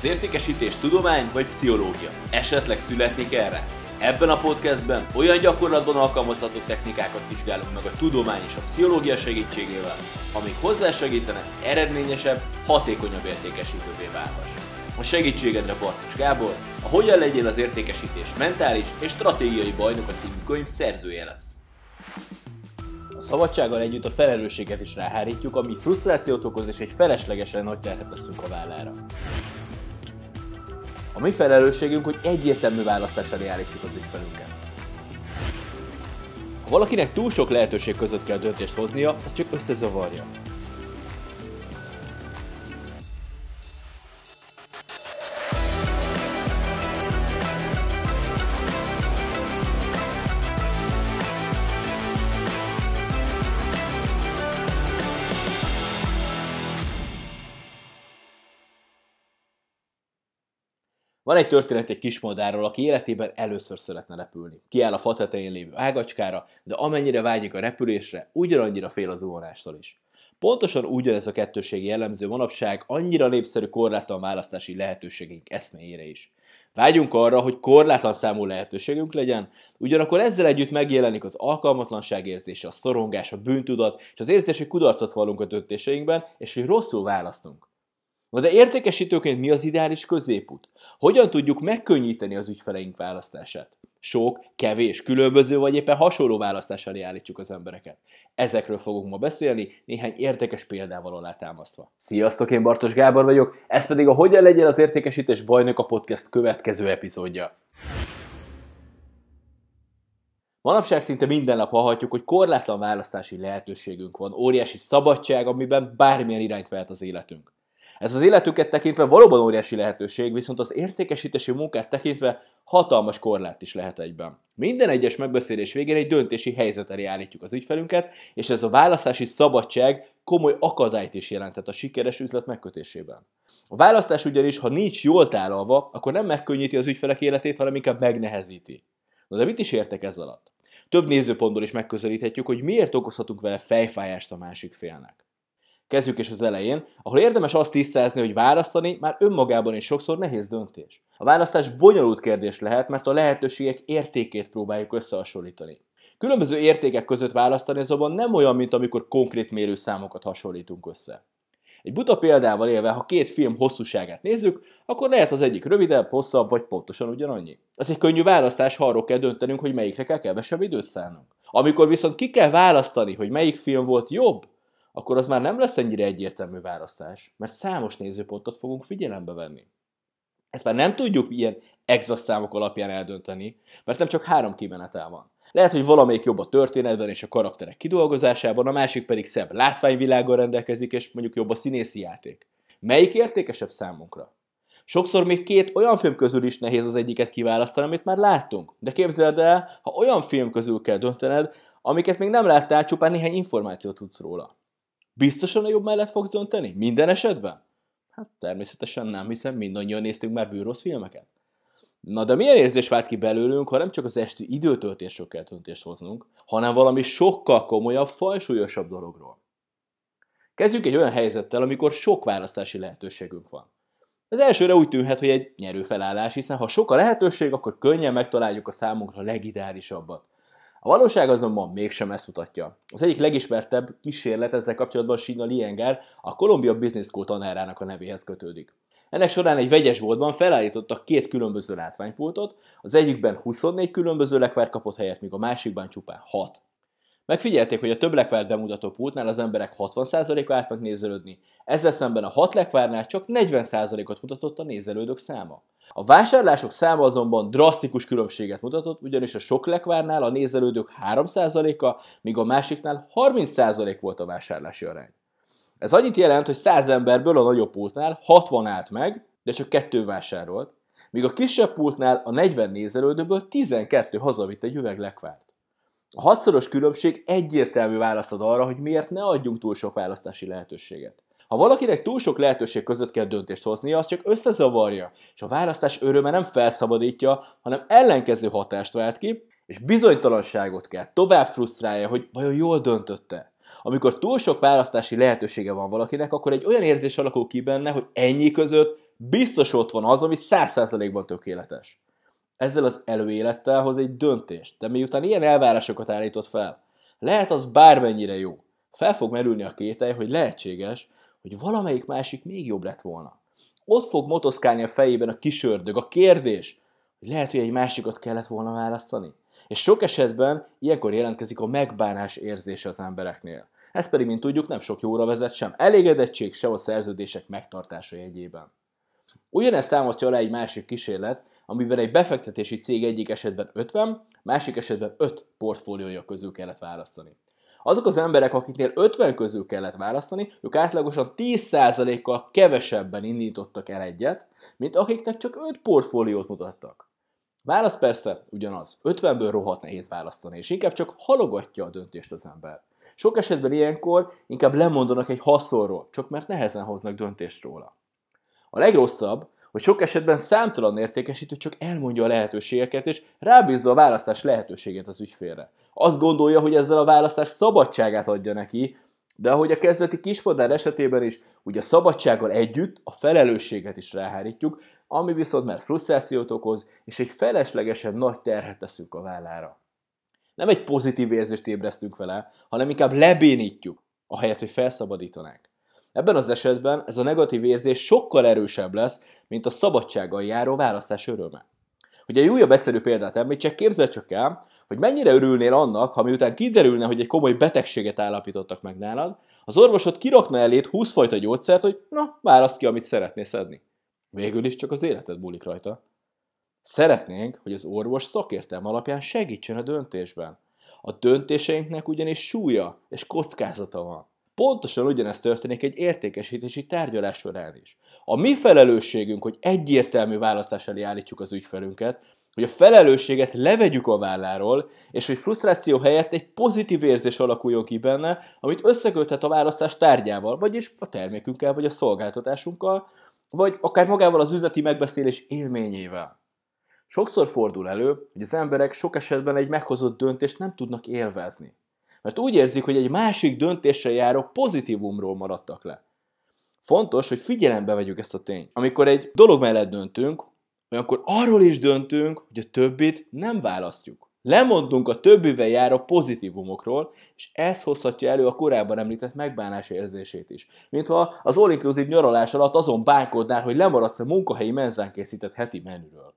Az értékesítés tudomány vagy pszichológia? Esetleg születnék erre? Ebben a podcastben olyan gyakorlatban alkalmazható technikákat vizsgálunk meg a tudomány és a pszichológia segítségével, amik hozzásegítenek eredményesebb, hatékonyabb értékesítővé válhass. A segítségedre Bartos Gábor, a Hogyan legyél az értékesítés mentális és stratégiai bajnoka című könyv szerzője lesz. A szabadsággal együtt a felelősséget is ráhárítjuk, ami frusztrációt okoz és egy feleslegesen nagy terhet veszünk a vállára. A mi felelősségünk, hogy egyértelmű választás elé állítsuk az ügyfelünket. Ha valakinek túl sok lehetőség között kell döntést hoznia, az csak összezavarja. Van egy történet egy kismadárról, aki életében először szeretne repülni. Kiáll a fa tetején lévő ágacskára, de amennyire vágyik a repülésre, ugyanannyira fél az zuhanástól is. Pontosan ugyanez a kettőség jellemző manapság annyira népszerű korlátlan választási lehetőségünk eszméjére is. Vágyunk arra, hogy korlátlan számú lehetőségünk legyen, ugyanakkor ezzel együtt megjelenik az alkalmatlanság érzése, a szorongás, a bűntudat, és az érzés, hogy kudarcot vallunk a döntéseinkben, és hogy rosszul választunk. Na de értékesítőként mi az ideális középút? Hogyan tudjuk megkönnyíteni az ügyfeleink választását? Sok, kevés, különböző vagy éppen hasonló választás elé állítsuk az embereket. Ezekről fogunk ma beszélni, néhány érdekes példával alátámasztva. Sziasztok, én Bartos Gábor vagyok, ez pedig a Hogyan legyen az értékesítés bajnok a podcast következő epizódja. Manapság szinte minden nap hallhatjuk, hogy korlátlan választási lehetőségünk van, óriási szabadság, amiben bármilyen irányt vehet az életünk. Ez az életüket tekintve valóban óriási lehetőség, viszont az értékesítési munkát tekintve hatalmas korlát is lehet egyben. Minden egyes megbeszélés végén egy döntési helyzet állítjuk az ügyfelünket, és ez a választási szabadság komoly akadályt is jelentett a sikeres üzlet megkötésében. A választás ugyanis, ha nincs jól tálalva, akkor nem megkönnyíti az ügyfelek életét, hanem inkább megnehezíti. Na de mit is értek ez alatt? Több nézőpontból is megközelíthetjük, hogy miért okozhatunk vele fejfájást a másik félnek. Kezdjük is az elején, ahol érdemes azt tisztázni, hogy választani már önmagában is sokszor nehéz döntés. A választás bonyolult kérdés lehet, mert a lehetőségek értékét próbáljuk összehasonlítani. Különböző értékek között választani azonban nem olyan, mint amikor konkrét mérőszámokat hasonlítunk össze. Egy buta példával élve, ha két film hosszúságát nézzük, akkor lehet az egyik rövidebb, hosszabb, vagy pontosan ugyanannyi. Ez egy könnyű választás, ha arról kell döntenünk, hogy melyikre kell kevesebb időt szánnunk. Amikor viszont ki kell választani, hogy melyik film volt jobb, akkor az már nem lesz ennyire egyértelmű választás, mert számos nézőpontot fogunk figyelembe venni. Ezt már nem tudjuk ilyen exakt számok alapján eldönteni, mert nem csak három kimenetel van. Lehet, hogy valamelyik jobb a történetben és a karakterek kidolgozásában, a másik pedig szebb látványvilággal rendelkezik, és mondjuk jobb a színészi játék. Melyik értékesebb számunkra? Sokszor még két olyan film közül is nehéz az egyiket kiválasztani, amit már láttunk. De képzeld el, ha olyan film közül kell döntened, amiket még nem láttál, csupán néhány információt tudsz róla. Biztosan a jobb mellett fogsz dönteni? Minden esetben? Hát természetesen nem, hiszen mindannyian néztünk már bűrossz filmeket. Na de milyen érzés vált ki belőlünk, ha nem csak az esti időtöltésről kell döntést hoznunk, hanem valami sokkal komolyabb, fajsúlyosabb dologról. Kezdjük egy olyan helyzettel, amikor sok választási lehetőségünk van. Az elsőre úgy tűnhet, hogy egy nyerő felállás, hiszen ha sok a lehetőség, akkor könnyen megtaláljuk a számunkra legideálisabbat. A valóság azonban mégsem ezt mutatja. Az egyik legismertebb kísérlet ezzel kapcsolatban Sina Lienger, a Columbia Business School tanárának a nevéhez kötődik. Ennek során egy vegyes boltban felállítottak két különböző látványpultot, az egyikben 24 különböző lekvár kapott helyet, míg a másikban csupán 6. Megfigyelték, hogy a több lekvár bemutató pultnál az emberek 60%-a állt meg nézelődni, ezzel szemben a 6 lekvárnál csak 40%-ot mutatott a nézelődők száma. A vásárlások száma azonban drasztikus különbséget mutatott, ugyanis a sok lekvárnál a nézelődők 3%-a, míg a másiknál 30% volt a vásárlási arány. Ez annyit jelent, hogy 100 emberből a nagyobb pultnál 60 állt meg, de csak kettő vásárolt, míg a kisebb pultnál a 40 nézelődőből 12 hazavitt egy üveg lekvárt. A hatszoros különbség egyértelmű választ ad arra, hogy miért ne adjunk túl sok választási lehetőséget. Ha valakinek túl sok lehetőség között kell döntést hoznia, az csak összezavarja, és a választás öröme nem felszabadítja, hanem ellenkező hatást vált ki, és bizonytalanságot kell, tovább frusztrálja, hogy vajon jól döntötte. Amikor túl sok választási lehetősége van valakinek, akkor egy olyan érzés alakul ki benne, hogy ennyi között biztos ott van az, ami 100%-ban tökéletes. Ezzel az előélettel hoz egy döntést, de miután ilyen elvárásokat állított fel, lehet az bármennyire jó. Fel fog merülni a kételj, hogy lehetséges, hogy valamelyik másik még jobb lett volna. Ott fog motoszkálni a fejében a kisördög, a kérdés, hogy lehet, hogy egy másikat kellett volna választani. És sok esetben ilyenkor jelentkezik a megbánás érzése az embereknél. Ez pedig, mint tudjuk, nem sok jóra vezet sem elégedettség, sem a szerződések megtartása jegyében. Ugyanezt támasztja alá egy másik kísérlet, amiben egy befektetési cég egyik esetben 50, másik esetben 5 portfóliója közül kellett választani. Azok az emberek, akiknél 50 közül kellett választani, ők átlagosan 10%-kal kevesebben indítottak el egyet, mint akiknek csak 5 portfóliót mutattak. Válasz persze ugyanaz, 50-ből rohadt nehéz választani, és inkább csak halogatja a döntést az ember. Sok esetben ilyenkor inkább lemondanak egy haszonról, csak mert nehezen hoznak döntést róla. A legrosszabb, hogy sok esetben számtalan értékesítő csak elmondja a lehetőségeket, és rábízza a választás lehetőségét az ügyfélre. Azt gondolja, hogy ezzel a választás szabadságát adja neki, de ahogy a kezdeti kispadár esetében is, ugye a szabadsággal együtt a felelősséget is ráhárítjuk, ami viszont már frusztrációt okoz, és egy feleslegesen nagy terhet teszünk a vállára. Nem egy pozitív érzést ébresztünk vele, hanem inkább lebénítjuk, ahelyett, hogy felszabadítanánk. Ebben az esetben ez a negatív érzés sokkal erősebb lesz, mint a szabadsággal járó választás öröme. Hogy egy újabb egyszerű példát említsek, képzel csak el, hogy mennyire örülnél annak, ha miután kiderülne, hogy egy komoly betegséget állapítottak meg nálad, az orvosod kirakna elét 20 fajta gyógyszert, hogy na, választ ki, amit szeretnél szedni. Végül is csak az életed múlik rajta. Szeretnénk, hogy az orvos szakértelme alapján segítsen a döntésben. A döntéseinknek ugyanis súlya és kockázata van. Pontosan ugyanezt történik egy értékesítési tárgyalás során is. A mi felelősségünk, hogy egyértelmű választás elé állítsuk az ügyfelünket, hogy a felelősséget levegyük a válláról, és hogy frusztráció helyett egy pozitív érzés alakuljon ki benne, amit összeköthet a választás tárgyával, vagyis a termékünkkel, vagy a szolgáltatásunkkal, vagy akár magával az üzleti megbeszélés élményével. Sokszor fordul elő, hogy az emberek sok esetben egy meghozott döntést nem tudnak élvezni. Mert úgy érzik, hogy egy másik döntéssel járó pozitívumról maradtak le. Fontos, hogy figyelembe vegyük ezt a tényt. Amikor egy dolog mellett döntünk, olyankor arról is döntünk, hogy a többit nem választjuk. Lemondunk a többivel járó pozitívumokról, és ez hozhatja elő a korábban említett megbánás érzését is. Mintha az all-inclusive nyaralás alatt azon bánkodnál, hogy lemaradsz a munkahelyi menzán készített heti menüről.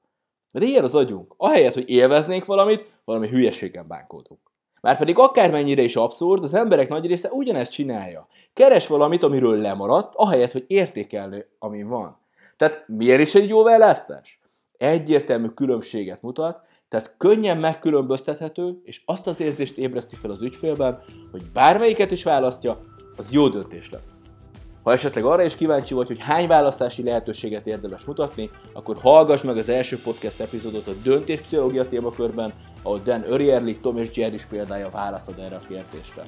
De ilyen az agyunk. Ahelyett, hogy élveznénk valamit, valami hülyeségen bánkódunk. Márpedig akármennyire is abszurd, az emberek nagy része ugyanezt csinálja. Keres valamit, amiről lemaradt, ahelyett, hogy értékelni, ami van. Tehát miért is egy jó választás? Egyértelmű különbséget mutat, tehát könnyen megkülönböztethető, és azt az érzést ébreszti fel az ügyfélben, hogy bármelyiket is választja, az jó döntés lesz. Ha esetleg arra is kíváncsi vagy, hogy hány választási lehetőséget érdemes mutatni, akkor hallgass meg az első podcast epizódot a döntéspszichológia témakörben, ahol Dan Örierli, Tom és Jerry is példája választad erre a kérdésre.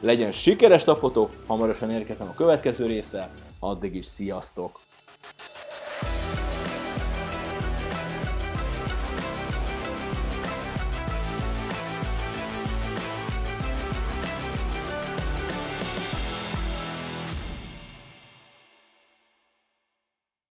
Legyen sikeres napotok, hamarosan érkezem a következő része, addig is sziasztok!